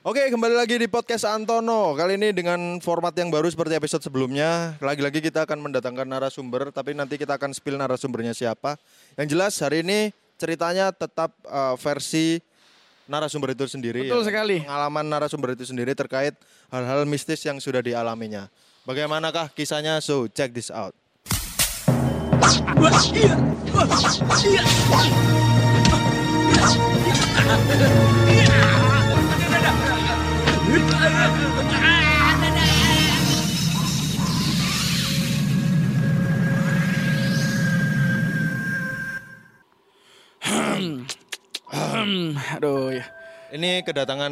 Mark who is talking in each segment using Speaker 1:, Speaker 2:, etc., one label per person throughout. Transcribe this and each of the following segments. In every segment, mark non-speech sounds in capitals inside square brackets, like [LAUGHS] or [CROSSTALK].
Speaker 1: Oke, kembali lagi di podcast Antono. Kali ini dengan format yang baru seperti episode sebelumnya. Lagi-lagi kita akan mendatangkan narasumber, tapi nanti kita akan spill narasumbernya siapa. Yang jelas hari ini ceritanya tetap uh, versi narasumber itu sendiri.
Speaker 2: Betul
Speaker 1: ya.
Speaker 2: sekali.
Speaker 1: Pengalaman narasumber itu sendiri terkait hal-hal mistis yang sudah dialaminya. Bagaimanakah kisahnya? So, check this out.
Speaker 2: Aduh [LAUGHS] ya.
Speaker 1: Ini kedatangan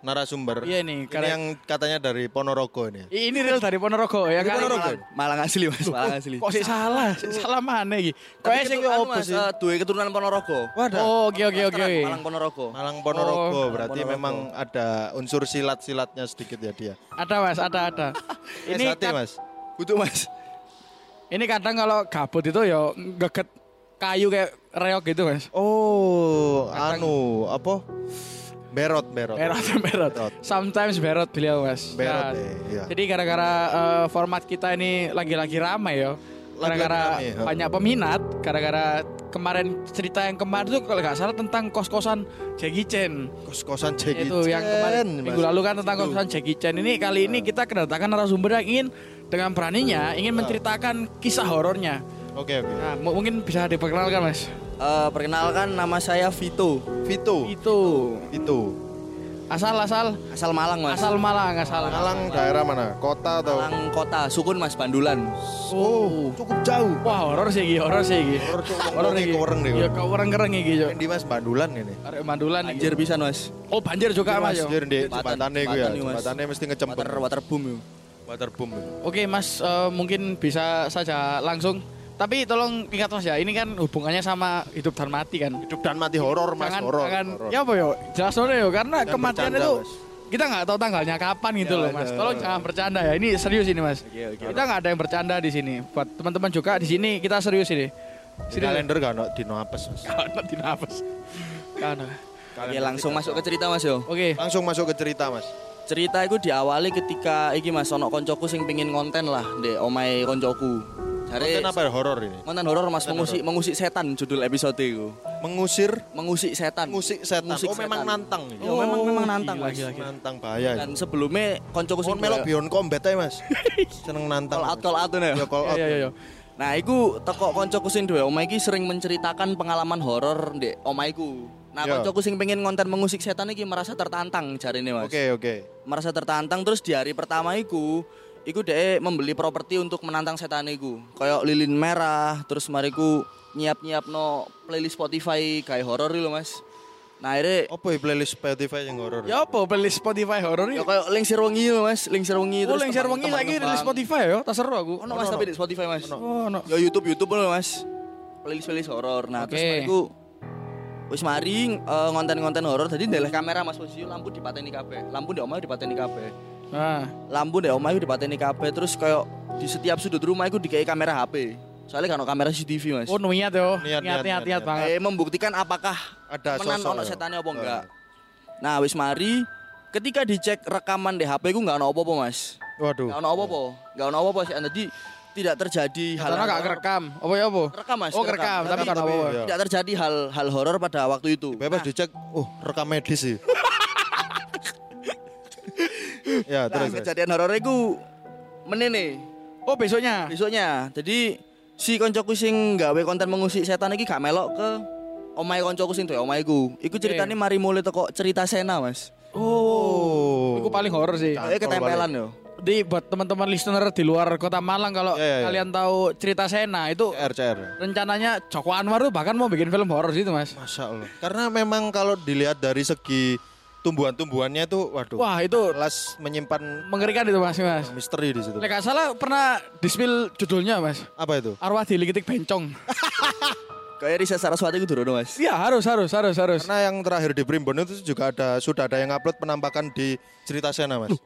Speaker 1: narasumber.
Speaker 2: Iya nih,
Speaker 1: Ini
Speaker 2: karena-
Speaker 1: yang katanya dari Ponorogo ini.
Speaker 2: I- Ini real dari Ponorogo ya kan.
Speaker 1: Ponorogo?
Speaker 3: Malang asli mas, Malang asli.
Speaker 2: Kok sih salah? Sik salah mana iki? Koe sing
Speaker 3: keturunan,
Speaker 2: opo
Speaker 3: mas,
Speaker 2: sih?
Speaker 3: eh, duwe keturunan Ponorogo.
Speaker 1: Wadah.
Speaker 2: Oh, oke oke oke.
Speaker 3: Malang Ponorogo.
Speaker 1: Malang Ponorogo
Speaker 2: Oh,
Speaker 1: berarti
Speaker 3: Ponorogo.
Speaker 1: memang ada unsur silat-silatnya sedikit ya dia.
Speaker 2: Ada Mas, ada ada. [LAUGHS]
Speaker 1: Ini
Speaker 2: Ini
Speaker 1: hati mas.
Speaker 3: Butuh mas.
Speaker 2: ini kadang kalau gabut itu ya geget kayu kayak reok gitu Mas.
Speaker 1: Oh, anu apa? Berot, berot.
Speaker 2: Berot, berot.
Speaker 1: Berot.
Speaker 2: Sometimes berot beliau Mas.
Speaker 1: Berot,
Speaker 2: Nah,
Speaker 1: eh, iya.
Speaker 2: Jadi gara-gara eh, format kita ini lagi-lagi ramai ya. Gara-gara
Speaker 1: ya.
Speaker 2: banyak peminat, gara-gara kemarin cerita yang kemarin tuh kalau nggak salah tentang kos-kosan Jackie Chan.
Speaker 1: Kos-kosan Jackie
Speaker 2: itu yang kemarin minggu lalu kan tentang kos-kosan Jackie Chan ini kali ini kita kedatangan narasumber yang ingin dengan beraninya ingin menceritakan kisah horornya.
Speaker 1: Oke, oke.
Speaker 2: Nah, mu- mungkin bisa diperkenalkan Mas.
Speaker 3: Eh, perkenalkan nama saya Vito.
Speaker 1: Vito.
Speaker 2: Itu
Speaker 1: Itu.
Speaker 2: asal-asal
Speaker 3: Asal Malang mas.
Speaker 2: asal Malang, asal
Speaker 1: Malang daerah mana? Kota atau?
Speaker 3: Malang kota, Sukun mas, Bandulan.
Speaker 2: Oh.
Speaker 1: cukup jauh.
Speaker 2: Wah, horor sih iki, horor sih iki.
Speaker 1: Horor
Speaker 2: iki.
Speaker 1: kewereng deh.
Speaker 2: Iya, kewereng-kereng iki, Cuk.
Speaker 1: Di Mas Bandulan ini.
Speaker 2: Arek mandulan iki.
Speaker 3: Anjir bisa mas.
Speaker 2: Oh, banjir juga Mas. yo.
Speaker 1: Anjir di
Speaker 3: Jembatan-
Speaker 1: jembatannya gue ya.
Speaker 3: Mas.
Speaker 1: Jembatannya mesti ngecempet.
Speaker 3: Water, water boom yuk.
Speaker 1: Waterboom. itu.
Speaker 2: Oke, Mas, eh, mungkin bisa saja langsung tapi tolong ingat Mas ya, ini kan hubungannya sama hidup dan mati kan.
Speaker 1: Hidup dan mati horor Mas,
Speaker 2: jangan,
Speaker 1: horor.
Speaker 2: jangan ya apa yo jelas yo karena
Speaker 1: Jangan
Speaker 2: kematian
Speaker 1: bercanda,
Speaker 2: itu
Speaker 1: Mas.
Speaker 2: kita nggak tahu tanggalnya kapan gitu
Speaker 3: Ya,
Speaker 2: loh mas
Speaker 3: ya,
Speaker 2: tolong
Speaker 3: ya.
Speaker 2: jangan bercanda ya ini serius ini mas
Speaker 3: Oke, oke.
Speaker 2: kita nggak ada yang bercanda di sini buat teman-teman juga di sini kita serius ini
Speaker 1: Di kalender gak ada dino apes Mas.
Speaker 2: karena di nafas karena
Speaker 3: Oke langsung masuk ke cerita mas yo.
Speaker 2: oke
Speaker 1: Langsung masuk ke cerita Mas.
Speaker 3: Cerita itu diawali ketika iki mas, ono koncoku sing pingin konten lah di omai koncoku. Jare
Speaker 1: Konten apa ya horor ini?
Speaker 3: konten horor mas,
Speaker 1: Konten
Speaker 3: mengusik mengusik setan judul episode itu.
Speaker 1: Mengusir
Speaker 3: Mengusik setan.
Speaker 1: musik setan.
Speaker 3: Musik
Speaker 1: oh memang
Speaker 3: setan.
Speaker 1: nantang.
Speaker 3: Yo, memang memang nantang
Speaker 2: gila,
Speaker 3: mas.
Speaker 2: gila, gila.
Speaker 1: Nantang bahaya.
Speaker 3: Dan sebelumnya koncoku sing
Speaker 1: Kon melok Beyond Combat aja Mas. [LAUGHS] Seneng nantang.
Speaker 3: call out call out ya.
Speaker 1: Ya call out.
Speaker 2: iya iya iya
Speaker 3: Nah, iku teko koncoku sing duwe omah iki sering menceritakan pengalaman horor di omahku. Nah,
Speaker 1: Ya.
Speaker 3: koncoku sing pengen konten mengusik setan iki merasa tertantang jarine Mas.
Speaker 1: Oke oke.
Speaker 3: Merasa tertantang terus di hari pertama iku iku dhek membeli properti untuk menantang setan iku. Kayak lilin merah, terus mariku nyiap-nyiap no playlist Spotify kayak horor lho Mas. Nah, akhirnya
Speaker 1: Apa ya playlist Spotify yang horor?
Speaker 2: ya apa playlist Spotify horor
Speaker 3: ya kayak Lingsir Wengi lho Mas, Lingsir Wengi
Speaker 2: oh
Speaker 3: terus
Speaker 2: wengi
Speaker 3: teman
Speaker 2: lagi rilis Spotify ya? Tak seru aku.
Speaker 3: Ono Mas tapi di Spotify Mas.
Speaker 2: oh no
Speaker 3: Ya YouTube YouTube loh mas. Playlist playlist horor Nah terus
Speaker 2: Oke.
Speaker 3: mariku Wis mari eh, ngonten-ngonten horor Jadi ndeleh kamera mas. Posisi lampu dipateni kabeh. Lampu di omah dipateni kabeh
Speaker 2: nah
Speaker 3: Lampu di omah dipateni kabeh Terus kayak di setiap sudut rumah itu dikai kamera HP Soalnya kan kamera CCTV mas
Speaker 2: oh niat yo
Speaker 1: Niat, niat,
Speaker 2: niat niat
Speaker 1: niat,
Speaker 2: niat
Speaker 1: niat.
Speaker 2: banget
Speaker 3: eh, Membuktikan apakah
Speaker 1: Ada
Speaker 3: menan
Speaker 1: sosok.
Speaker 3: ono
Speaker 1: ya?
Speaker 3: setannya apa
Speaker 1: Oh.
Speaker 3: enggak Nah wis mari Ketika dicek rekaman di HP ku nggak ono apa-apa mas
Speaker 1: Waduh.
Speaker 3: Nggak ono apa-apa Nggak ono apa-apa sih Jadi tidak terjadi hal
Speaker 2: karena gak kerekam apa ya apa
Speaker 3: Rekam mas
Speaker 2: oh kerekam tapi
Speaker 1: Tapi-
Speaker 2: apa
Speaker 1: iya.
Speaker 3: tidak terjadi hal hal horor pada waktu itu.
Speaker 1: Bebas dicek. Oh rekam medis sih. [LAUGHS] ya
Speaker 3: Nah,
Speaker 1: terus.
Speaker 3: kejadian horor itu menene
Speaker 2: oh besoknya
Speaker 3: besoknya. Jadi si koncoku sing gawe konten mengusik setan iki gak melok ke omahe koncoku sing duwe omahku. Iku ceritane mari mulai teko cerita Sena, Mas.
Speaker 1: Oh.
Speaker 2: Itu paling horor sih.
Speaker 3: Kayak ketempelan yo.
Speaker 2: Di buat teman-teman listener di luar kota Malang kalau
Speaker 1: Ya, ya, ya.
Speaker 2: kalian tahu cerita Sena itu
Speaker 1: CR CR.
Speaker 2: rencananya Joko Anwar tuh bahkan mau bikin film horor situ mas.
Speaker 1: Masya Allah. Karena memang kalau dilihat dari segi tumbuhan-tumbuhannya itu, waduh.
Speaker 2: Wah itu
Speaker 1: Kelas menyimpan
Speaker 2: mengerikan itu mas mas.
Speaker 1: misteri di situ.
Speaker 2: Lek gak salah pernah dispil judulnya mas.
Speaker 1: Apa itu?
Speaker 2: Arwah dilikitik bencong. [LAUGHS]
Speaker 3: Kayak riset Saraswati itu dulu, Mas.
Speaker 2: Iya harus harus harus harus.
Speaker 1: Karena yang terakhir di Primbon itu juga ada sudah ada yang upload penampakan di cerita Sena, Mas.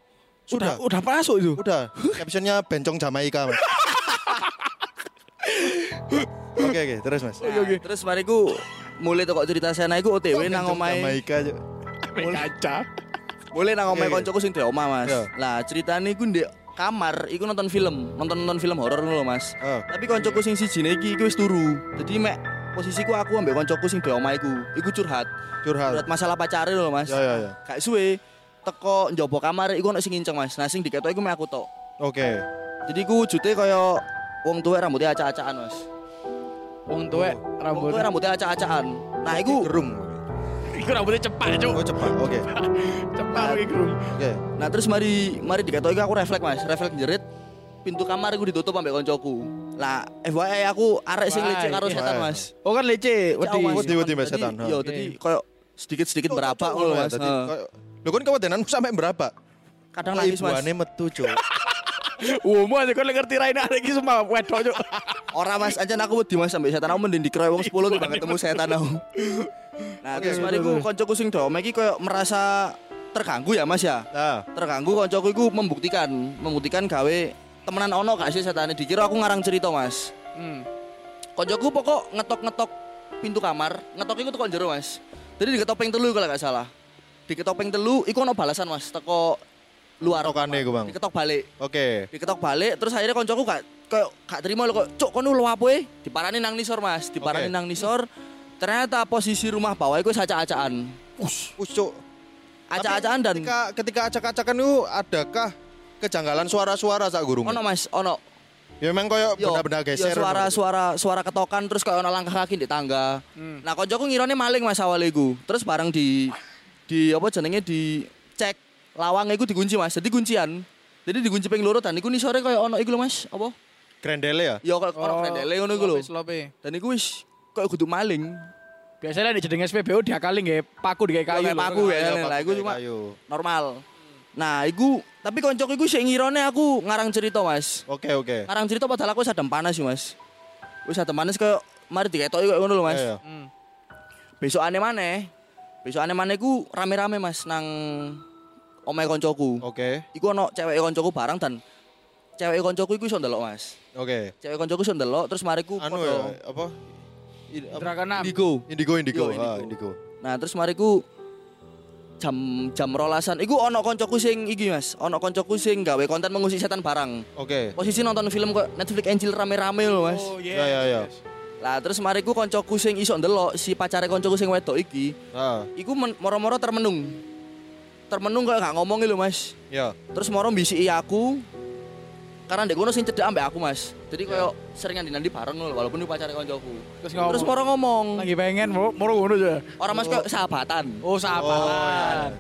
Speaker 2: Udah udah masuk itu.
Speaker 1: Udah. [LAUGHS] Captionnya bencong Jamaika, Mas. [LAUGHS] Oke oke, terus Mas.
Speaker 3: Nah, Terus mariku mulai toko cerita Sena iku OTW nang omahe
Speaker 1: Jamaika aja.
Speaker 2: Kaca.
Speaker 3: Boleh nang omahe
Speaker 1: Oke.
Speaker 3: koncoku sing di omah, Mas.
Speaker 1: Iya.
Speaker 3: Lah, ceritane iku ndek kamar, iku nonton film, nonton-nonton film horor ngono lho, Mas. Tapi koncoku sing sijine iki iku wis turu. Jadi mek posisiku aku ambek koncoku sing di omah iku, iku curhat.
Speaker 1: Curhat.
Speaker 3: Curhat masalah pacare lho, Mas.
Speaker 1: Ya ya ya.
Speaker 3: Gak suwe teko njaba kamar iku ono sing nginceng, Mas. Nah, sing diketok iku mek aku tok.
Speaker 1: Oke.
Speaker 3: Jadi iku wujude kaya wong tuwek rambutnya acak-acakan, Mas.
Speaker 2: Wong tuwek
Speaker 3: Wong
Speaker 2: rambut.
Speaker 3: tuwek rambutnya acak-acakan. Nah, iku
Speaker 1: gerung.
Speaker 2: Iku rambutnya cepat, Cuk.
Speaker 1: Oh cepat. Oke. [LAUGHS]
Speaker 2: Cepat iki, Bro.
Speaker 1: Oke.
Speaker 3: Nah terus mari mari diketok iku aku refleks mas, refleks jerit pintu kamar iku ditutup ambek koncoku. Lah FYI aku arek sing
Speaker 2: Wah,
Speaker 3: leceh karo
Speaker 2: iya.
Speaker 3: setan mas.
Speaker 2: Oh kan lece,
Speaker 3: Jauh,
Speaker 2: wedi.
Speaker 3: Mas.
Speaker 1: Wedi-wedi mbek
Speaker 3: Jadi,
Speaker 1: setan.
Speaker 3: Yo,
Speaker 2: Oke.
Speaker 3: jadi koyo sedikit-sedikit berapa ngono
Speaker 1: ya,
Speaker 3: mas.
Speaker 1: Tadi
Speaker 3: Heeh.
Speaker 1: koyo- Lho kan kewedenan sampai berapa?
Speaker 3: Kadang nangis mas.
Speaker 1: Ibuane metu, Cuk. [LAUGHS]
Speaker 2: Mau aja kau ngerti Raina hari ini semua wedok Cuk. [LAUGHS]
Speaker 3: Ora mas, ancen aku wedi mas sampai setan aku mending dikeroy wong 10 timbang ketemu setan aku. [LAUGHS] Nah terus mari ku koncoku sing dome iki koyo merasa terganggu ya mas ya.
Speaker 1: Nah,
Speaker 3: Terganggu koncoku iku membuktikan, membuktikan gawe temenan ono gak sih setane dikira aku ngarang cerita mas.
Speaker 2: Hmm.
Speaker 3: Koncoku pokok ngetok-ngetok pintu kamar, ngetok iku teko jero, Mas. Jadi diketok ping telu kalau gak salah. Diketok ping telu iku ono balasan, Mas, teko luar.
Speaker 1: Ketokane iku, Bang.
Speaker 3: Diketok balik.
Speaker 1: oke.
Speaker 3: Diketok balik terus akhirnya koncoku gak kayak gak terima lho kok, "Cuk, kono lho apa e?" Diparani nang nisor, Mas. Diparani
Speaker 1: Oke.
Speaker 3: nang nisor. Ternyata posisi rumah bawah iku acak-acakan.
Speaker 1: Us, Cuk.
Speaker 3: Acak-acakan dan
Speaker 1: Ketika ketika acak-acakan itu adakah kejanggalan suara-suara sak gurung?
Speaker 3: ono, Mas, ono
Speaker 1: Ya memang koyo
Speaker 3: Yo,
Speaker 1: benda-benda
Speaker 3: yo
Speaker 1: geser.
Speaker 3: suara suara suara ketokan terus kayak ono langkah kaki di tangga.
Speaker 2: Hmm.
Speaker 3: Nah, koncoku ngirone maling Mas awal iku. Terus bareng di di apa jenenge di cek lawang iku dikunci Mas. Jadi kuncian. Jadi dikunci ping loro dan iku nisore kayak ono iku lho Mas, apa?
Speaker 1: Grendele ya?
Speaker 3: Ya kayak ono krendele ngono iku lho.
Speaker 2: Slope, slope.
Speaker 3: Dan iku wis kayak kudu maling.
Speaker 2: Biasanya di jenenge SPBU diakali nggih paku di kayu.
Speaker 3: Kayak paku ya.
Speaker 1: Iya,
Speaker 3: Lah iku cuma normal. Nah, iku tapi koncoku iku sik ngirone aku ngarang cerita Mas.
Speaker 1: Oke, oke.
Speaker 3: Ngarang cerita padahal aku wis adem panas sih Mas. Wis adem panas kayak mari diketoki kayak ngono lho Mas.
Speaker 1: Iya, iya.
Speaker 2: Hmm.
Speaker 3: besok aneh maneh besok aneh maneh ku rame-rame mas nang omahe koncoku
Speaker 1: Oke.
Speaker 3: iku ono cewek koncoku barang dan cewek koncoku iku iso ndelok mas
Speaker 1: Oke.
Speaker 3: cewek koncoku iso ndelok terus mariku
Speaker 1: Anu ya, apa?
Speaker 3: Indigo
Speaker 1: Indigo, indigo.
Speaker 3: Yo,
Speaker 1: Ah,
Speaker 3: indigo.
Speaker 1: indigo.
Speaker 3: nah terus mariku jam jam rolasan iku ono koncoku sing iki mas ono koncoku sing gawe konten mengusik setan barang
Speaker 1: Oke.
Speaker 3: posisi nonton film kok Netflix Angel rame-rame lho mas
Speaker 2: Oh,
Speaker 1: Ya, ya, ya.
Speaker 3: lah terus mariku koncoku sing iso ndelok si pacare koncoku sing wedok iki
Speaker 1: Ah,
Speaker 3: iku moro-moro termenung termenung kayak gak ngomong lho mas
Speaker 1: ya.
Speaker 3: terus moro mbisi aku karena ndek kono sing cedek ambek aku mas jadi koyo seringan dinandi bareng lho walaupun ini pacare koncoku
Speaker 2: Terus ngomong.
Speaker 3: terus moro ngomong
Speaker 2: lagi pengen mau mau ngono aja.
Speaker 3: orang mas koyo sahabatan
Speaker 2: Oh, sahabat.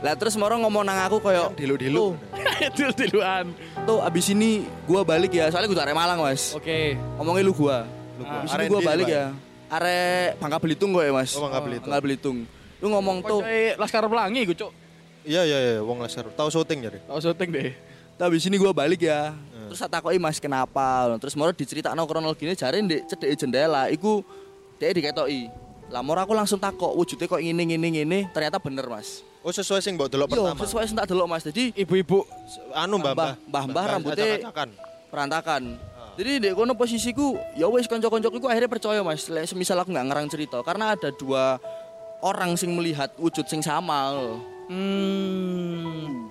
Speaker 3: lah terus moro ngomong nang aku koyo
Speaker 1: Dilu-dilu. [LAUGHS]
Speaker 2: Dil-diluan.
Speaker 3: tuh abis ini gua balik ya soalnya gua arek Malang mas
Speaker 2: Oke.
Speaker 3: ngomongin lu gua
Speaker 2: Ah,
Speaker 3: abis ini gua balik ya arek Bangka Belitung kok ya mas
Speaker 1: Oh, Bangka Belitung.
Speaker 3: Bangka Belitung lu ngomong tuh
Speaker 2: Laskar Pelangi gue, Cuk.
Speaker 1: Iya, iya, iya. Wong laser. Tahu syuting jadi.
Speaker 2: Tahu syuting deh.
Speaker 3: Tuh abis ini gua balik ya. Terus tak takoki Mas kenapa? Terus moro diceritakno kronologine jare ndek cedeke jendela iku dhek diketoki. Lah moro aku langsung takok wujudnya kok ngene ngene ngene ternyata bener Mas.
Speaker 1: Oh, sesuai sing mbok delok
Speaker 3: Yo
Speaker 1: pertama.
Speaker 3: sesuai sing tak delok Mas. Jadi
Speaker 2: Ibu-ibu
Speaker 1: Anu, Mbah,
Speaker 3: Mbah, Mbah, Mbah rambutnya-
Speaker 1: acak-acakan.
Speaker 3: berantakan. Jadi ndek kono posisiku ya wis kanca-kancaku iku akhirnya percaya Mas. Lek semisal aku nggak ngarang cerita karena ada dua orang sing melihat wujud sing sama loh.
Speaker 2: Hmm.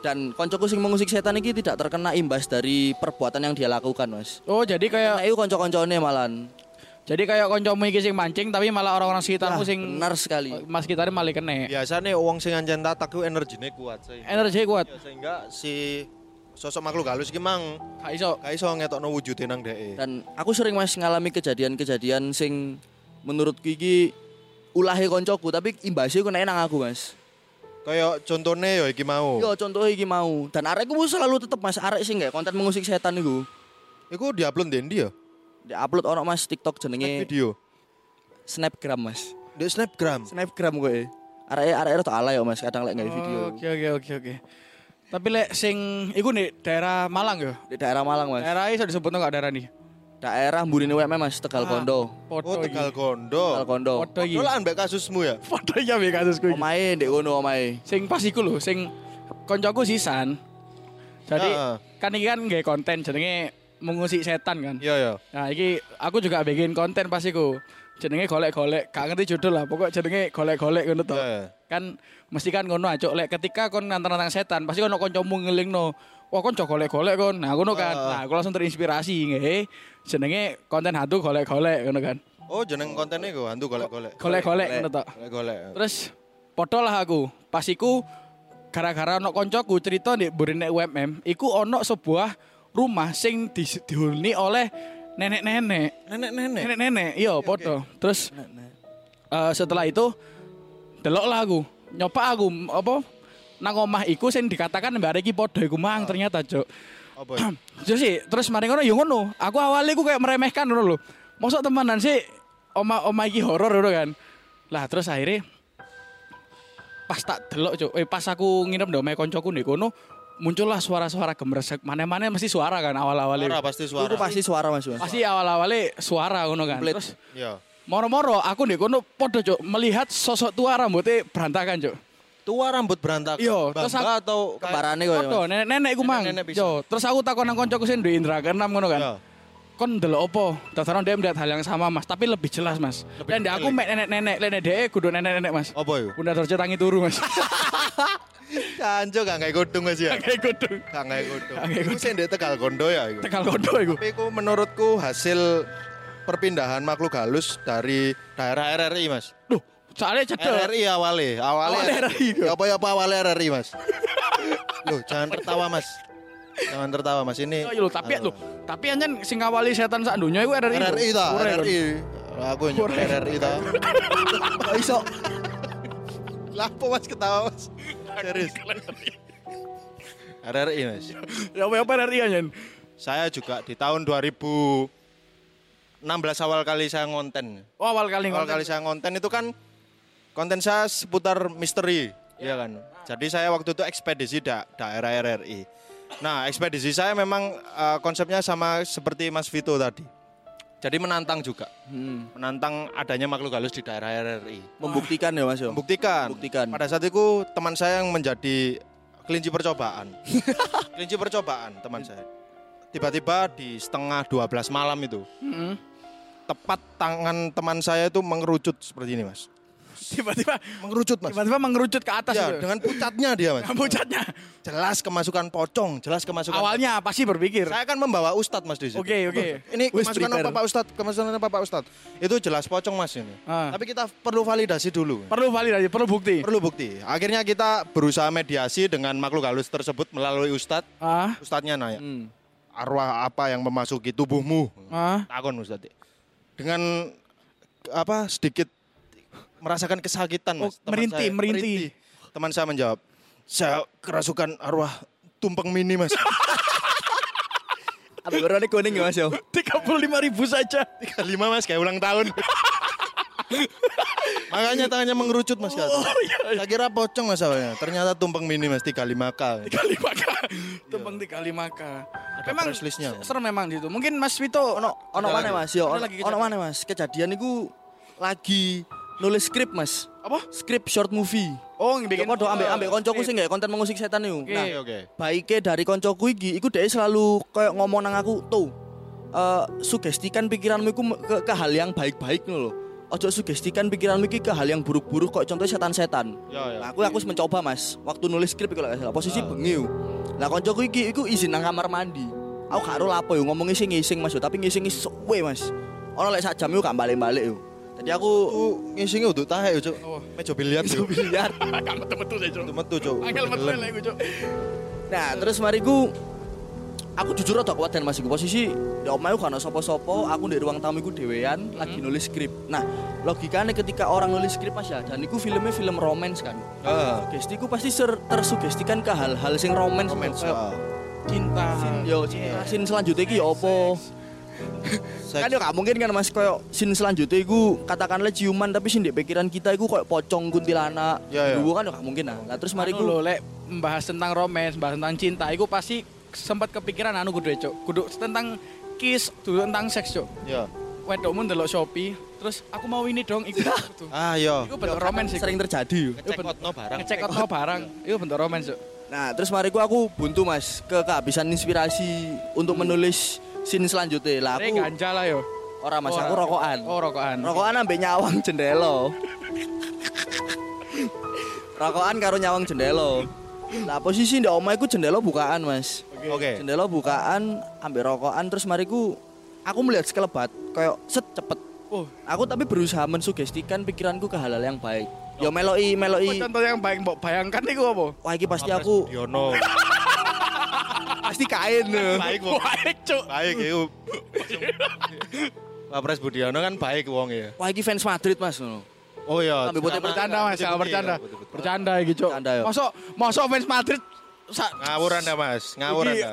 Speaker 3: Dan koncoku sing mengusik setan ini tidak terkena imbas dari perbuatan yang dia lakukan, Mas.
Speaker 2: Oh, jadi kayak
Speaker 3: Nah, itu konco-koncone malan.
Speaker 2: jadi kayak koncomu iki sing mancing tapi malah orang-orang sekitarmu
Speaker 3: Lah,
Speaker 2: sing
Speaker 3: benar sekali.
Speaker 2: Mas kita malah kene.
Speaker 1: Biasanya wong sing ancen tatak ku energine kuat sih.
Speaker 2: Energi kuat.
Speaker 1: Ya, sehingga si sosok makhluk halus iki mang
Speaker 2: Gak iso.
Speaker 1: gak iso ngetokno wujude nang dhek.
Speaker 3: Dan aku sering Mas ngalami kejadian-kejadian sing menurutku iki ulahe koncoku tapi imbasnya ku nek nang aku, Mas.
Speaker 1: Kayak contohnya ya iki mau.
Speaker 3: Yo contoh iki mau. Dan arekku selalu tetep Mas arek sing nggak konten mengusik setan iku.
Speaker 1: Iku diupload ya?
Speaker 3: Di upload ono Mas TikTok jenenge
Speaker 1: video.
Speaker 3: Snapgram, Mas.
Speaker 1: Di Snapgram.
Speaker 3: Snapgram kowe. Arek arek rada ala ya Mas, kadang lek nggak video.
Speaker 2: Oke oke oke oke. Tapi lek sing iku nih daerah Malang ya.
Speaker 3: Di daerah Malang, Mas.
Speaker 2: Daerah iso disebut enggak daerah nih?
Speaker 3: Daerah Mburine WM Mas, Tegal Kondo.
Speaker 2: Foto
Speaker 1: Oh, Tegal Kondo.
Speaker 3: Tegal Kondo.
Speaker 2: Foto iki.
Speaker 1: Dolan mbek kasusmu ya?
Speaker 2: Foto iki ambek kasusku iki.
Speaker 3: Omahe ndek kono omahe.
Speaker 2: Sing pas iku lho, sing koncoku sisan. Jadi
Speaker 1: Heeh.
Speaker 2: kan iki kan nggak konten jenenge mengusik setan kan.
Speaker 1: Iya ya.
Speaker 2: Nah, iki aku juga bikin konten pas iku. jenenge golek-golek, gak ngerti judul lah, pokok jenenge golek-golek ngono to.
Speaker 1: Iya.
Speaker 2: Kan mesti kan ngono lek ketika kon nantang-nantang setan, pasti kon kancamu ngelingno. Wah kon coba golek-golek kon. Nah, ngono kan.
Speaker 1: Ah.
Speaker 2: Nah, aku langsung terinspirasi nggih. Jenenge konten hantu golek-golek ngono kan.
Speaker 1: Oh, jeneng kontennya gue hantu golek-golek.
Speaker 2: Golek-golek ngono to.
Speaker 1: Golek-golek.
Speaker 2: Terus podo lah aku. Pas iku gara-gara ono koncoku cerita di burine UMM, iku ono sebuah rumah sing di, dihuni oleh nenek-nenek.
Speaker 1: Nenek-nenek.
Speaker 2: Nenek-nenek, iya podo. Terus eh, setelah itu delok lah aku, nyoba aku apa nang omah iku sing dikatakan mbak iki podo iku mang ternyata, Cuk.
Speaker 1: Apa? [CLEARS THROAT]
Speaker 2: Jadi sih, terus mari ngono ya ngono. Aku awalnya aku kayak meremehkan ngono lho. Mosok temenan sih oma oma iki horor ngono kan. Lah terus akhirnya pas tak delok cuk, eh pas aku nginep ndok omahe koncoku ndek kono muncullah suara-suara gemresek. Mana-mana mesti suara kan awal-awalnya.
Speaker 1: Suara pasti suara.
Speaker 3: Itu pasti suara Mas.
Speaker 2: Pasti awal-awalnya suara ngono kan. Terus
Speaker 1: Iya.
Speaker 2: moro-moro aku ndek kono podo cuk melihat sosok tua rambutnya berantakan cuk.
Speaker 1: Tua rambut berantakan.
Speaker 2: Iya, terus aku-
Speaker 1: atau
Speaker 3: ya.
Speaker 2: Podo
Speaker 3: Mas.
Speaker 2: nenek-nenek iku mang. Yo, terus aku takon nang koncoku sing duwe indra keenam ngono kan.
Speaker 1: Iya.
Speaker 2: kon ndelok apa? Tataran dia melihat hal yang sama mas, tapi lebih jelas mas.
Speaker 1: Lebih
Speaker 2: Dan aku mek nenek-nenek, nenek dia kudu nenek-nenek mas.
Speaker 1: Apa itu?
Speaker 2: Bunda Dorce tangi turu mas. [LAUGHS]
Speaker 1: Kanjo gak kayak godung Mas ya.
Speaker 2: Kayak kudu.
Speaker 1: Gak kayak godung.
Speaker 2: Gak
Speaker 1: Iku sing ndek Tegal Kondo ya iku.
Speaker 2: Tegal kodo iku.
Speaker 1: Tapi iku menurutku hasil perpindahan makhluk halus dari daerah RRI Mas.
Speaker 2: Duh, soalnya cedek.
Speaker 1: RRI awalnya, awalnya
Speaker 2: Awalnya RRI itu.
Speaker 1: Ya apa ya apa awalnya RRI Mas. Loh, jangan tertawa Mas. Jangan tertawa Mas ini.
Speaker 2: Oh, iya lho, tapi lho, tapi anjen sing ngawali setan sak dunya iku RRI.
Speaker 1: RRI ta,
Speaker 2: kan?
Speaker 1: RRI. Aku yang nyebut. RRI ta.
Speaker 3: Kok iso?
Speaker 1: Lapo Mas ketawa Mas. Serius. RRI Mas.
Speaker 2: Ya apa apa RRI anjen.
Speaker 1: Saya juga di tahun 2016 awal kali saya ngonten.
Speaker 2: Oh, awal kali
Speaker 1: Awal
Speaker 2: ngonten.
Speaker 1: kali saya ngonten itu kan konten saya seputar misteri, ya kan. Jadi saya waktu itu ekspedisi da daerah RRI. Nah, ekspedisi saya memang eh, konsepnya sama seperti Mas Vito tadi. Jadi menantang juga,
Speaker 3: Hmm.
Speaker 1: menantang adanya makhluk halus di daerah RRI.
Speaker 3: Membuktikan ya Mas. yo.
Speaker 1: Membuktikan.
Speaker 3: Membuktikan.
Speaker 1: Pada saat itu teman saya yang menjadi kelinci percobaan. [LAUGHS] kelinci percobaan teman saya. Tiba-tiba di setengah 12 malam itu,
Speaker 2: Mm-mm.
Speaker 1: tepat tangan teman saya itu mengerucut seperti ini, Mas.
Speaker 2: Tiba-tiba
Speaker 1: Mengerucut, Mas.
Speaker 2: tiba-tiba mengerucut ke atas
Speaker 1: Ya,
Speaker 2: itu.
Speaker 1: dengan pucatnya dia, Mas.
Speaker 2: Pucatnya.
Speaker 1: Jelas kemasukan pocong, jelas kemasukan.
Speaker 2: Awalnya pasti berpikir.
Speaker 1: saya kan membawa ustadz, Mas di situ.
Speaker 2: Oke, oke.
Speaker 1: Ini
Speaker 2: Wis
Speaker 1: kemasukan
Speaker 2: prepare.
Speaker 1: apa Pak Ustadz? Kemasukan apa Pak Ustadz? Itu jelas pocong, Mas ini.
Speaker 2: Ah.
Speaker 1: Tapi kita perlu validasi dulu.
Speaker 2: Perlu validasi, perlu bukti.
Speaker 1: Perlu bukti. Akhirnya kita berusaha mediasi dengan makhluk halus tersebut melalui ustadz.
Speaker 2: Ah,
Speaker 1: Ustadznya nanya,
Speaker 3: Hmm.
Speaker 1: arwah apa yang memasuki tubuhmu?
Speaker 2: ah.
Speaker 1: Takon Ustadz. Dengan apa sedikit merasakan kesakitan
Speaker 2: Oh,
Speaker 1: Mas. Teman
Speaker 2: merintih,
Speaker 1: saya-
Speaker 2: merintih.
Speaker 1: Teman saya menjawab, saya kerasukan arwah tumpeng mini Mas.
Speaker 3: Apa berani kuning ya Mas yo?
Speaker 2: 35 ribu saja.
Speaker 1: 35 Mas kayak ulang tahun. Makanya tangannya mengerucut Mas kata.
Speaker 2: Oh, iya.
Speaker 1: Saya kira pocong Mas awalnya. Ternyata tumpeng mini Mas 35K.
Speaker 2: Kali maka. Tumpeng di kali maka. Memang
Speaker 1: press list-nya.
Speaker 2: serem memang gitu. Mungkin Mas Vito
Speaker 3: Ono ono mana? Mas yo? Ono mana Mas? Kejadian itu lagi nulis skrip Mas.
Speaker 2: apa?
Speaker 3: Skrip short movie.
Speaker 2: Oh, bikin
Speaker 3: Bikin podo ambek ambek koncoku sing gak konten mengusik setan itu.
Speaker 2: Oke.
Speaker 3: Nah,
Speaker 1: oke.
Speaker 3: baiknya dari koncoku iki iku dia selalu kayak ngomong nang aku tuh eh, sugestikan pikiranmu iku ke, ke hal yang baik-baik lho. Ojo sugestikan pikiranmu iki ke hal yang buruk-buruk kok contohnya setan-setan.
Speaker 1: Ya, ya.
Speaker 3: Nah, aku aku wis mencoba Mas. Waktu nulis skrip iku salah. Posisi bengi. yo. Lah koncoku iki iku izin nang kamar mandi. Aku gak ero lapo yo ngomong ngising-ngising Mas yo, tapi ngising suwe Mas. Ono lek sak jam yo gak balik-balik yo. Jadi aku
Speaker 1: ngisingnya udah tahe Cuk.
Speaker 2: Oh.
Speaker 1: Meja biliar Cuk.
Speaker 3: biliar.
Speaker 2: Kamu metu saya, Cuk.
Speaker 1: Itu metu Cuk.
Speaker 2: Angel metu lah iku, Cuk.
Speaker 3: Nah, terus mari ku aku jujur rada kuat dan masih posisi omahe gak ono sapa-sapa, aku di ruang tamu iku dhewean lagi nulis skrip. Nah, logikanya ketika orang nulis skrip Mas ya, dan iku filmnya film romance kan.
Speaker 1: Ah,
Speaker 3: Sugestiku pasti tersugestikan ke hal-hal sing romance.
Speaker 1: romance. Ah.
Speaker 2: Cinta.
Speaker 3: Yo, cinta, sin selanjutnya iki ya apa?
Speaker 1: Seks.
Speaker 3: Kan yo gak mungkin kan Mas koyo sin selanjutnya iku katakanlah ciuman tapi sing di pikiran kita iku koyo pocong kuntilanak.
Speaker 1: Ya, ya.
Speaker 3: Dulu kan yo gak mungkin nah. Lah terus mari
Speaker 2: Anu
Speaker 3: ku
Speaker 2: lho, lek membahas tentang romance, membahas tentang cinta, itu pasti sempat kepikiran anu kudu cuk. Kudu tentang kiss, kudu tentang seks cuk.
Speaker 1: Ya.
Speaker 2: Wedokmu ndelok Shopee, terus aku mau ini dong, iku. Iku
Speaker 1: Ah, yo.
Speaker 2: Iku bentuk romance iku.
Speaker 3: sering terjadi.
Speaker 1: Ngecek outno barang.
Speaker 2: Ngecek out barang, itu bentuk romance cuk.
Speaker 3: Nah, terus mari ku aku buntu Mas ke kehabisan inspirasi untuk menulis scene selanjutnya. Lah aku
Speaker 2: ganja lah yo.
Speaker 3: Ora Mas, aku rokokan.
Speaker 2: Oh, rokokan.
Speaker 3: Rokokan ambek nyawang jendela. rokokan karo nyawang jendela. Nah, posisi ndek omah iku jendela bukaan, Mas.
Speaker 1: Oke.
Speaker 3: Jendela bukaan ambek rokokan terus mariku aku melihat sekelebat kayak set cepet.
Speaker 2: Oh,
Speaker 3: Aku tapi berusaha mensugestikan pikiranku ke hal-hal yang baik. Yo meloi
Speaker 2: apa
Speaker 3: meloi.
Speaker 2: contoh yang baik mbok bayangkan iku apa?
Speaker 3: Wah iki pasti aku
Speaker 1: Budiono.
Speaker 3: Pasti kain.
Speaker 1: baik wong.
Speaker 2: Baik, Cuk.
Speaker 1: Baik iku. Wapres Budiono kan baik wong ya.
Speaker 3: Wah iki fans Madrid Mas ngono.
Speaker 1: Oh iya.
Speaker 3: Ambil putih
Speaker 2: Bercanda Mas, jangan
Speaker 1: ya,
Speaker 2: bercanda. Bercanda iki, Cuk.
Speaker 3: Yo.
Speaker 2: Mosok mosok fans Madrid sa-
Speaker 1: Ngawur Anda Mas, ngawur Anda.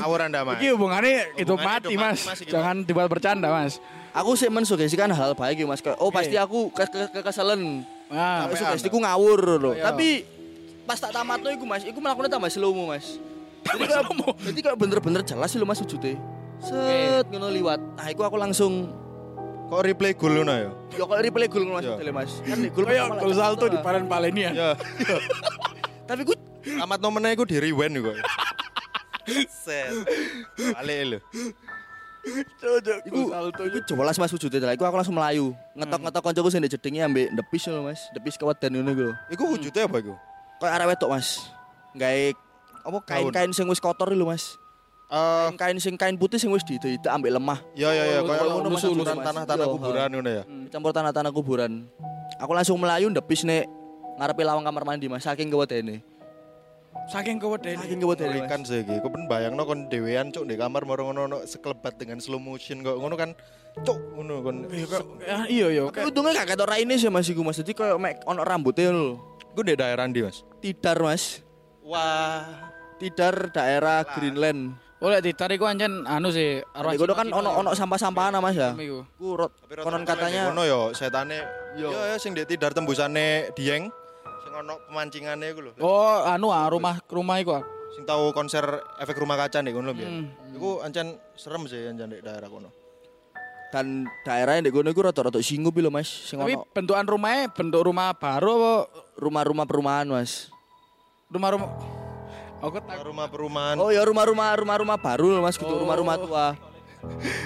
Speaker 1: Ngawur Anda Mas.
Speaker 2: Iki hubungannya
Speaker 1: Hubungannya
Speaker 2: mati, Mas.
Speaker 1: iki,
Speaker 2: Jangan dibuat bercanda, Mas.
Speaker 3: Aku sih mensugestikan hal baik ya Mas. Oh pasti aku ke ke kekeselen.
Speaker 2: Nah,
Speaker 3: Tapi sugestiku ngawur loh.
Speaker 2: Iya.
Speaker 3: Tapi pas tak tamatno iku Mas, iku melakukannya tambah slow Mas. Jadi kayak, jadi bener-bener jelas sih lo Mas wujudnya. Set ngono liwat. Nah, iku aku langsung
Speaker 1: Kok replay gol ngono ya?
Speaker 3: yo kalau replay gol ngono Mas
Speaker 1: Iya.
Speaker 3: wujudnya, Mas. Kan di gol
Speaker 2: kayak
Speaker 3: pertama
Speaker 2: gol salto di paren paleni ya.
Speaker 1: Ya. [LAUGHS]
Speaker 3: Tapi ku
Speaker 1: Amat nomennya iku di rewind iku. Set. Balik lho.
Speaker 3: iku iku jelas Mas wujudnya lah. Iku aku langsung melayu. Ngetok-ngetok kancaku sing ndek jedenge ambek depis lho Mas. Depis kewedan ngono iku. lho.
Speaker 1: Iku wujudnya apa iku?
Speaker 3: Kayak arek wedok Mas. Gawe apa kain-kain sing wis kotor lho Mas.
Speaker 1: Eh,
Speaker 3: Kain sing kain putih sing wis diidak ambek lemah.
Speaker 1: ya ya ya
Speaker 2: oh,
Speaker 1: ngono campuran tanah-tanah
Speaker 3: Iya,
Speaker 1: kuburan ngono ya.
Speaker 3: campur tanah-tanah kuburan. Aku langsung melayu ndepis nek ngarepe lawang kamar mandi Mas saking kewedene.
Speaker 2: Saking kewedene.
Speaker 3: Saking kewedene.
Speaker 1: Mengerikan sih iki. Kok ben bayangno kon dhewean cuk di kamar moro ngono ono sekelebat dengan slow motion kok ngono kan cuk ngono kon.
Speaker 2: Iya, ya, iya iya.
Speaker 3: Untungnya gak ketok raine sih Mas iku Mas. Jadi koyo mek ono rambutnya lho.
Speaker 1: Iku di daerah ndi, Mas?
Speaker 3: Tidar Mas.
Speaker 1: Wah.
Speaker 3: Tidar daerah Greenland.
Speaker 2: Oleh ditarik ku ancen anu sih. arwah
Speaker 3: Di kono kan
Speaker 2: Cina-Cina
Speaker 3: ono
Speaker 2: ya.
Speaker 3: ono sampah-sampahan Mas ya.
Speaker 2: Iku.
Speaker 3: Ku rot konon katanya
Speaker 1: ngono yo setane
Speaker 3: Yo.
Speaker 1: yo ya sing di tidar tembusane Dieng sing ono pemancingane iku lho.
Speaker 2: Oh, anu ah, rumah rumah iku. ah.
Speaker 1: Sing tahu konser efek rumah kaca nih kono.
Speaker 2: Hmm.
Speaker 1: Iku ancen serem sih ancen di daerah kono.
Speaker 3: dan daerahnya di kono iku rada-rada singgup lho Mas. Sing
Speaker 2: Tapi
Speaker 3: ono
Speaker 2: bentukan rumahnya bentuk rumah baru apa
Speaker 3: rumah-rumah perumahan Mas.
Speaker 2: rumah-rumah Aku tak
Speaker 1: Rumah perumahan.
Speaker 3: Oh ya rumah-rumah rumah-rumah baru lho Mas, gitu
Speaker 2: Oh.
Speaker 3: rumah-rumah tua. [LAUGHS]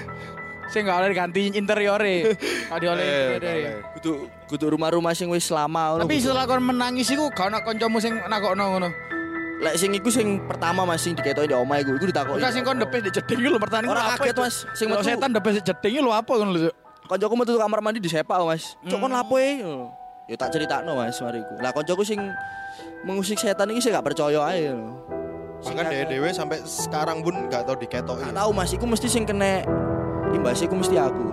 Speaker 2: sing gak oleh ganti interiore. [LAUGHS] Oleh
Speaker 1: Eh,
Speaker 2: interiore.
Speaker 1: boleh.
Speaker 3: Kudu kudu rumah-rumah sing wis lama ngono.
Speaker 2: Tapi setelah kon menangis iku gak ono kancamu sing nakokno ngono.
Speaker 3: lek sing iku sing pertama Mas sing diketoki di omah iku, iku ditakoki.
Speaker 2: Enggak sing kon depes di jeding iku lho pertanyaan
Speaker 3: Ora
Speaker 2: apa
Speaker 3: kaget? Mas. Sing metu-
Speaker 2: setan depes di jeding iku lho apa ngono lho. Cuk?
Speaker 3: Koncoku metu kamar mandi disepak Mas. Cok kon
Speaker 2: Hmm.
Speaker 3: lapo e? Ya tak critakno Mas mariku. Lah koncoku sing mengusik setan iki sih gak percaya ae lho. Sing
Speaker 1: Bahkan
Speaker 3: kakek-
Speaker 1: dewe sampai sekarang pun gak tau diketoki.
Speaker 3: Gak tahu Mas, iku mesti sing kena imbas iku mesti aku.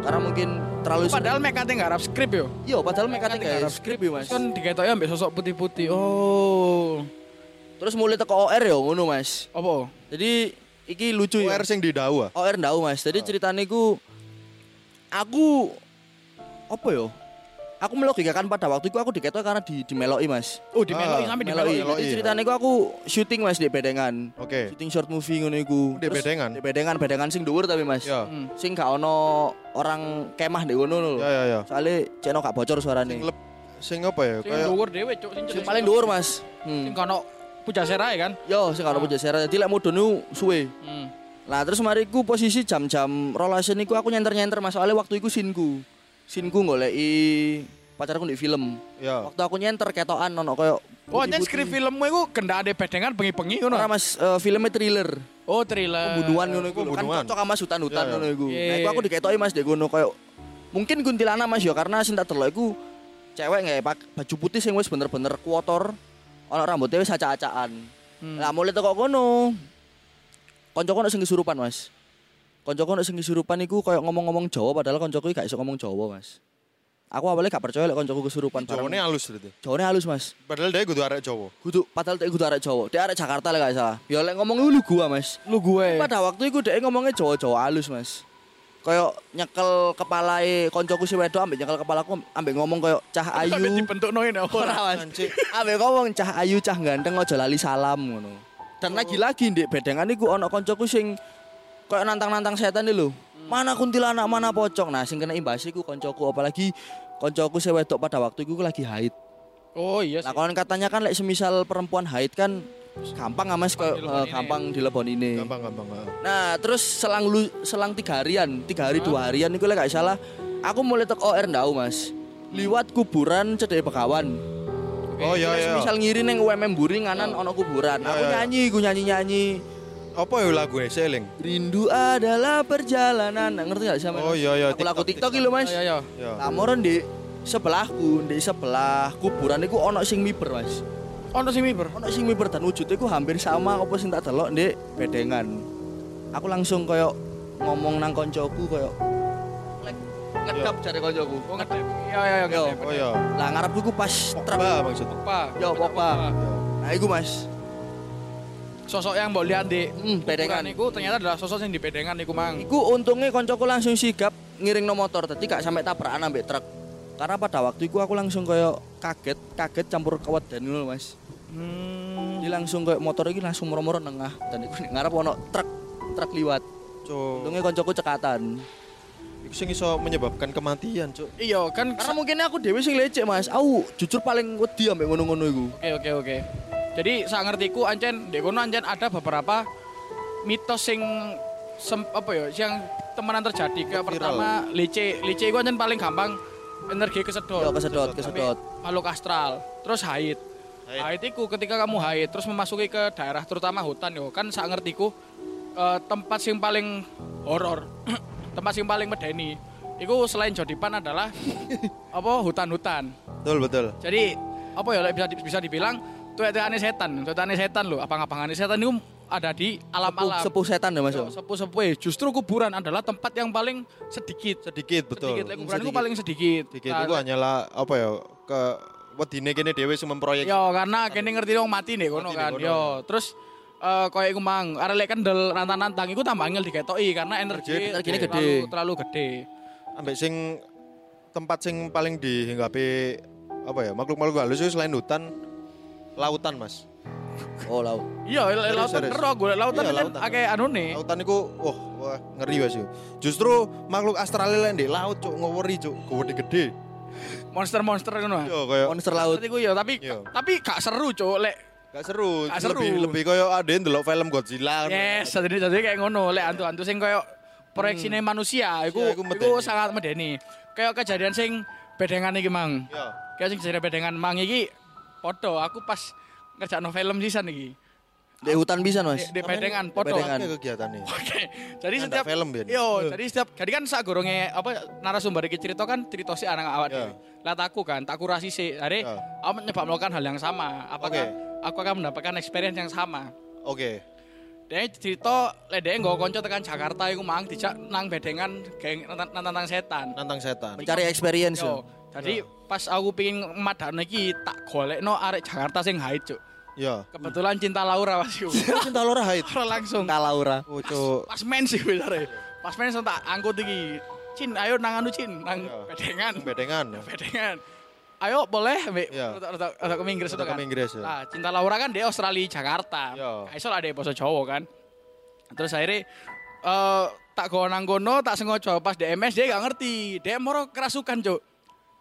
Speaker 3: Karena mungkin terlalu
Speaker 2: Padahal kate gak harap skrip yo.
Speaker 3: Iya, padahal mereka kayak
Speaker 2: harap
Speaker 3: skrip ya Mas.
Speaker 2: Kan diketoki ambek sosok putih-putih. Oh.
Speaker 3: Terus mulai teko OR ya ngono Mas.
Speaker 2: Apa?
Speaker 3: Jadi iki lucu ya.
Speaker 1: UR sing di Dawa.
Speaker 3: OR ndau Mas. Jadi ceritanya iku aku apa yo? Aku melogikakan pada waktu itu aku diketok karena di di meloki Mas.
Speaker 2: Oh, di meloki
Speaker 1: Ah,
Speaker 2: sampai di.
Speaker 3: Meloki. Jadi ceritanya iku aku syuting Mas di Bedengan.
Speaker 1: Oke.
Speaker 3: Syuting short movie ngono iku.
Speaker 1: Di
Speaker 3: Terus
Speaker 1: Bedengan?
Speaker 3: Di Bedengan, Bedengan sing dhuwur tapi Mas.
Speaker 1: Ya.
Speaker 2: Hmm.
Speaker 3: Sing gak ono orang kemah di kono lho.
Speaker 1: Ya ya ya.
Speaker 3: Soalnya channel gak bocor
Speaker 1: Sing
Speaker 3: suarane.
Speaker 1: lep sing apa ya?
Speaker 2: Sing
Speaker 1: Kayak
Speaker 2: dhuwur dhewe, Cuk. Sing
Speaker 3: Sing paling dhuwur Mas.
Speaker 2: Sing
Speaker 3: Hmm.
Speaker 2: kono Pujasera ya kan?
Speaker 3: Yo, sing karo
Speaker 2: Ah.
Speaker 3: puja sera. Jadi lek mudun niku suwe.
Speaker 2: Hmm.
Speaker 3: Lah terus mariku posisi jam-jam rolas niku aku nyenter-nyenter Mas. Soalnya waktu iku sinku. Sinku goleki pacarku di film.
Speaker 1: ya.
Speaker 3: Waktu aku nyenter ketokan ono koyo
Speaker 2: Oh, anjen skrip filmmu iku kendak ada bedengan bengi-bengi ngono.
Speaker 3: Ora Mas, eh, filmnya thriller.
Speaker 2: Oh, thriller.
Speaker 3: Pembunuhan ngono iku. Kan cocok sama hutan-hutan
Speaker 1: Iya, iya.
Speaker 3: ngono iku.
Speaker 2: Iya.
Speaker 3: Nah, iku aku diketoki Mas di kono koyo mungkin kuntilanak Mas ya karena sing tak delok iku cewek nggak pak baju putih sing wis bener-bener kuotor ono rambutnya wis acak-acakan.
Speaker 2: Hmm.
Speaker 3: Lah mulai teko kono. Koncoku ono sing kesurupan, Mas. Koncoku ono sing kesurupan iku koyo ngomong-ngomong Jawa padahal koncoku iki gak iso ngomong Jawa, Mas. Aku awalnya gak percaya lek koncoku kesurupan
Speaker 1: Jawane halus berarti.
Speaker 3: Jawane halus, Mas.
Speaker 1: Padahal dia kudu arek Jawa.
Speaker 3: Kudu padahal dia kudu arek Jawa. Dia arek Jakarta lek gak salah. Ya lek ngomong lu gua, Mas.
Speaker 2: Lu gue.
Speaker 3: Pada waktu itu dia ngomongnya Jawa-Jawa halus, Mas. Kayak nyekel kepalae koncoku si wedok ambek nyekel kepalaku ambek ngomong kayak cah ayu.
Speaker 2: Sampai dibentuk noin apa?
Speaker 3: Ora, Mas. Ambek ngomong cah ayu, cah ganteng aja lali salam ngono. Dan lagi-lagi ndek bedengan iku ana koncoku sing kayak nantang-nantang setan iki lho. Mana kuntilanak, mana pocong. Nah, sing kena imbas iku koncoku apalagi koncoku si wedok pada waktu itu lagi haid.
Speaker 2: Oh iya.
Speaker 3: Nah, konon katanya kan lek semisal perempuan haid kan gampang mas kayak
Speaker 2: dileboni
Speaker 3: eh, gampang dileboni ini.
Speaker 1: Gampang gampang. ah.
Speaker 3: Nah terus selang lu selang tiga harian, tiga hari dua harian itu gak salah, aku mulai tek OR ndau mas, liwat kuburan cedek Bekawan.
Speaker 1: Oh iya iya.
Speaker 3: Misal ngiri neng UMM Buring kanan ono kuburan,
Speaker 1: Ya,
Speaker 3: aku
Speaker 1: ya, ya.
Speaker 3: nyanyi, gue nyanyi nyanyi.
Speaker 1: Apa ya lagu Seling?
Speaker 3: Rindu adalah perjalanan, Nah, ngerti gak sih? Mas?
Speaker 1: Oh iya iya.
Speaker 3: Aku lagu
Speaker 1: TikTok,
Speaker 3: TikTok gitu mas.
Speaker 2: Ya ya.
Speaker 1: Ya.
Speaker 3: Lamoran di sebelahku, di sebelah kuburan itu ono sing miber mas.
Speaker 2: Ono sing miber.
Speaker 3: Ono sing miber dan wujudnya ku hampir sama apa sing tak delok di bedengan. Aku langsung koyo ngomong nang koncoku koyo ngedap jare koncoku.
Speaker 2: Oh ngedep. Iya iya iya
Speaker 3: Yo.
Speaker 2: ngedep.
Speaker 1: Oh iya.
Speaker 3: Lah ngarepku ku pas truk.
Speaker 1: Pogba maksud.
Speaker 2: Pogba.
Speaker 3: Yo, Pogba. Nah iku mas.
Speaker 2: Sosok yang mbok lihat di
Speaker 3: Hmm, bedengan.
Speaker 2: kuburan iku ternyata adalah sosok yang di bedengan iku mang.
Speaker 3: Iku untungnya koncoku langsung sigap ngiring no motor, tadi gak sampai tabrakan ambek truk. Karena pada waktu itu aku langsung koyo kaget, kaget campur kewedan ngono mas.
Speaker 2: Hmm.
Speaker 3: Jadi langsung kayak motor ini langsung moro-moro nengah dan iku ngarep ono truk truk liwat.
Speaker 1: Cuk.
Speaker 3: Untungnya koncoku cekatan.
Speaker 1: Iku sing iso menyebabkan kematian, Cuk.
Speaker 2: Iya kan
Speaker 3: Karena mungkin aku dewe sing lecek mas. Aku jujur paling wedi ambek ngono-ngono iku.
Speaker 2: Oke oke oke. Jadi saya ngertiku ancen di kono ancen ada beberapa mitos sing sem, apa ya yang temenan terjadi. Kayak pertama lice, lice itu ancen paling gampang energi kesedot.
Speaker 3: Yo kesedot, kesedot.
Speaker 2: Makhluk astral. Terus haid.
Speaker 1: Haid.
Speaker 2: Haid itu ketika kamu haid terus memasuki ke daerah terutama hutan yo kan saya ngertiku eh, tempat sing paling horor, [CLEARS THROAT] tempat sing paling medeni. Iku selain Jodipan adalah [LAUGHS] apa hutan-hutan.
Speaker 1: Betul betul.
Speaker 2: Jadi apa ya bisa bisa dibilang tuwek-tuwekane setan, tuwekane setan loh, abang-abangane setan itu ada di alam-alam.
Speaker 3: Sepuh setan ya mas.
Speaker 2: Sepuh-sepuh. Justru kuburan adalah tempat yang paling sedikit.
Speaker 1: Sedikit betul.
Speaker 2: Sedikit, Lek kuburan itu
Speaker 3: Sedikit.
Speaker 2: paling sedikit.
Speaker 1: Sedikit
Speaker 2: Nah,
Speaker 1: itu hanyalah apa ya ke wedine kene dhewe sing memproyek.
Speaker 2: Yo karena kene ngerti wong mati nih kono kan.
Speaker 1: kono.
Speaker 2: Yo terus eh koyo iku mang, arek lek kendel nantang-nantang iku tambah angel diketoki karena energi
Speaker 3: Energinya gede.
Speaker 2: terlalu, terlalu gede.
Speaker 1: Ambek sing tempat sing paling dihinggapi apa ya makhluk-makhluk halus itu selain hutan lautan mas
Speaker 3: Oh laut.
Speaker 2: Iya, lautan
Speaker 1: serius.
Speaker 2: ero gue lautan
Speaker 1: Iya,
Speaker 2: kan
Speaker 1: lautan.
Speaker 2: akeh anune.
Speaker 1: lautan itu wah, wah ngeri wes yo justru makhluk astral lain di laut cuk ngoweri cuk gede-gede
Speaker 2: Monster-monster ngono.
Speaker 1: yo kayak
Speaker 3: Monster laut.
Speaker 2: Ngerti ku ya, tapi
Speaker 1: Iya.
Speaker 2: tapi gak seru, Cuk. Lek
Speaker 1: gak seru
Speaker 2: Gak seru.
Speaker 1: lebih lebih kayak ada yang delok film Godzilla
Speaker 2: yes, jadi jadi kayak ngono, lek antu-antu sing koyo proyeksine manusia, iku
Speaker 1: Iya, iku
Speaker 2: iku,
Speaker 1: medeni.
Speaker 2: sangat medeni. Kayak kejadian sing bedengan iki, Mang.
Speaker 1: yo
Speaker 2: Kayak sing kejadian bedengan Mang iki foto aku pas ngerjakno film sisan iki.
Speaker 3: Di hutan bisa mas.
Speaker 2: Di, di bedengan foto.
Speaker 1: Kegiatan nih
Speaker 2: Oke. Jadi setiap
Speaker 1: film.
Speaker 2: Yo, jadi setiap jadi kan sak gorongnya apa narasumber iki cerita kan cerita si anak awak
Speaker 1: Ya.
Speaker 2: dhewe. Lah aku kan, tak kurasi sih. Jadi
Speaker 1: Ya.
Speaker 2: aku nyoba melakukan hal yang sama. Apakah
Speaker 1: Oke.
Speaker 2: aku akan mendapatkan experience yang sama?
Speaker 1: oke
Speaker 2: Dia cerita lek dia nggo kanca tekan Jakarta iku mang dijak nang bedengan geng nantang, nantang setan.
Speaker 1: nantang setan
Speaker 3: Mencari experience.
Speaker 2: Yo, jadi pas aku pingin madakno iki tak golekno arek Jakarta sing haid, Cuk.
Speaker 1: yo
Speaker 2: Kebetulan cinta Laura Mas iku.
Speaker 1: cinta lora haid
Speaker 2: Ora langsung.
Speaker 3: Kak Laura.
Speaker 1: oh cuk
Speaker 2: Pas main sih bener Pas main langsung tak angkut iki. Cin, ayo nang anu Cin, nang
Speaker 1: Iya.
Speaker 2: bedengan.
Speaker 1: bedengan
Speaker 2: Bedengan. Ayo boleh, Mbak.
Speaker 1: Iya.
Speaker 2: Atau atau ke Inggris kan.
Speaker 1: ke Inggris, ya.
Speaker 2: Nah, Cinta Laura kan dia Australia Jakarta.
Speaker 1: Iya.
Speaker 2: Gak iso lah dia bahasa Jawa kan. Terus akhirnya eh tak go nang kono, tak sengaja pas DMS dia gak ngerti. Dia moro kerasukan, Cuk.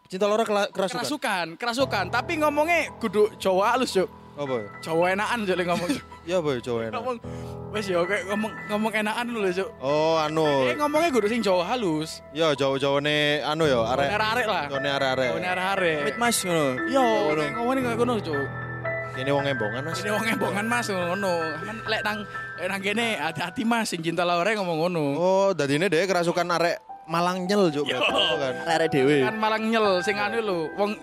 Speaker 1: Cinta lora kela- kerasukan
Speaker 2: Kerasukan, kerasukan. Tapi ngomongnya kudu Jawa halus, Cuk.
Speaker 1: apa [LAUGHS] ya?
Speaker 2: Jawa enakan, Cuk, ngomong. Cuk.
Speaker 1: ya apa ya cowok enak
Speaker 2: ngomong wes yo kayak ngomong ngomong enakan dulu, Cuk.
Speaker 1: oh anu
Speaker 2: Dia ngomongnya kudu sing Jawa halus.
Speaker 1: ya jauh-jauh nih anu ya arek
Speaker 2: Arek-arek lah.
Speaker 1: nih arek-arek
Speaker 2: Jawa arek-arek.
Speaker 3: Mit mas ngono.
Speaker 2: Yo, kayak ngomongnya kayak ngono, Cuk.
Speaker 1: ini wong embongan mas
Speaker 2: Ini wong embongan Mas ngono. Men lek nang lek nang kene hati-hati Mas sing cinta Laura ngomong ngono.
Speaker 1: oh dadi ini deh kerasukan arek Malang nyel juk kan
Speaker 3: Arek dewe.
Speaker 2: Kan malang nyel sing anu lho. Wong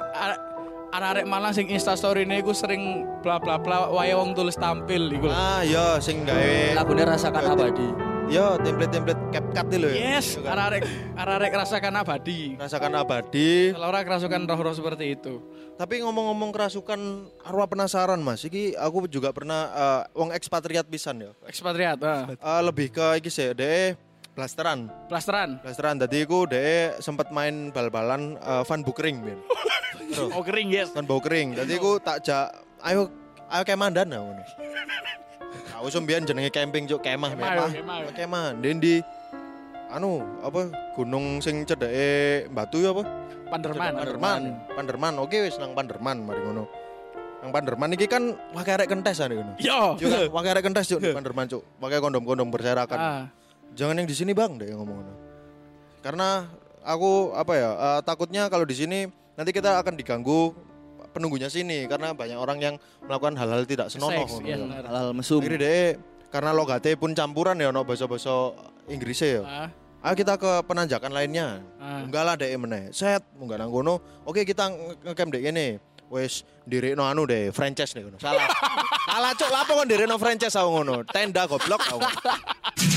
Speaker 2: arek- Malang sing Insta story iku sering bla bla bla wae wong tulis tampil iku lho.
Speaker 1: ah ya sing gawe
Speaker 3: Lagune rasakan abadi.
Speaker 1: ya template-template CapCut itu lho ya
Speaker 2: Yes,
Speaker 1: Iya kan?
Speaker 2: arek arek rasakan abadi.
Speaker 1: rasakan abadi
Speaker 2: Laura kerasukan roh-roh seperti itu.
Speaker 1: tapi ngomong-ngomong kerasukan arwah penasaran mas iki aku juga pernah eh, wong ekspatriat pisan ya
Speaker 2: Ekspatriat, ah.
Speaker 1: Eh, lebih ke iki sih deh blasteran
Speaker 2: Plasteran.
Speaker 1: blasteran tadi aku deh sempat main bal-balan eh, Van Bukering men [LAUGHS]
Speaker 2: Oh kering, yes.
Speaker 1: Van Bukering tadi aku tak jak ayo ayo kemandan nah ngono aku sembian jenenge camping juk kemah
Speaker 2: Kemah,
Speaker 1: kemah
Speaker 2: kemah.
Speaker 1: kemah Den di anu apa gunung sing cedeke batu ya apa
Speaker 2: Panderman.
Speaker 1: Panderman. Panderman. Oke wis nang Panderman mari ngono. Nang Panderman iki kan wakai arek kentes ane ngono.
Speaker 2: Yo.
Speaker 1: Yo kan wakai arek kentes cuk di Panderman cuk. Pakai kondom-kondom berserakan.
Speaker 2: Ah.
Speaker 1: Jangan yang di sini Bang deh ngomong ngono. Karena aku apa ya eh, takutnya kalau di sini nanti kita akan diganggu penunggunya sini karena banyak orang yang melakukan hal-hal tidak senonoh ngono.
Speaker 2: iya.
Speaker 3: Hal-hal mesum.
Speaker 1: Akhirnya deh karena logate pun campuran ya ono basa-basa Inggrisnya ya.
Speaker 2: Ah.
Speaker 1: Ayo kita ke penanjakan lainnya.
Speaker 2: Ah.
Speaker 1: Enggak lah deh meneh. Set, munggah nang kono. Oke kita nge- ngecamp dek ini. Wes dirikno anu deh, franchise nih kono. Salah. [LAUGHS] Salah cuk, lapo kon dirikno franchise aku ngono. Tenda goblok aku. [LAUGHS]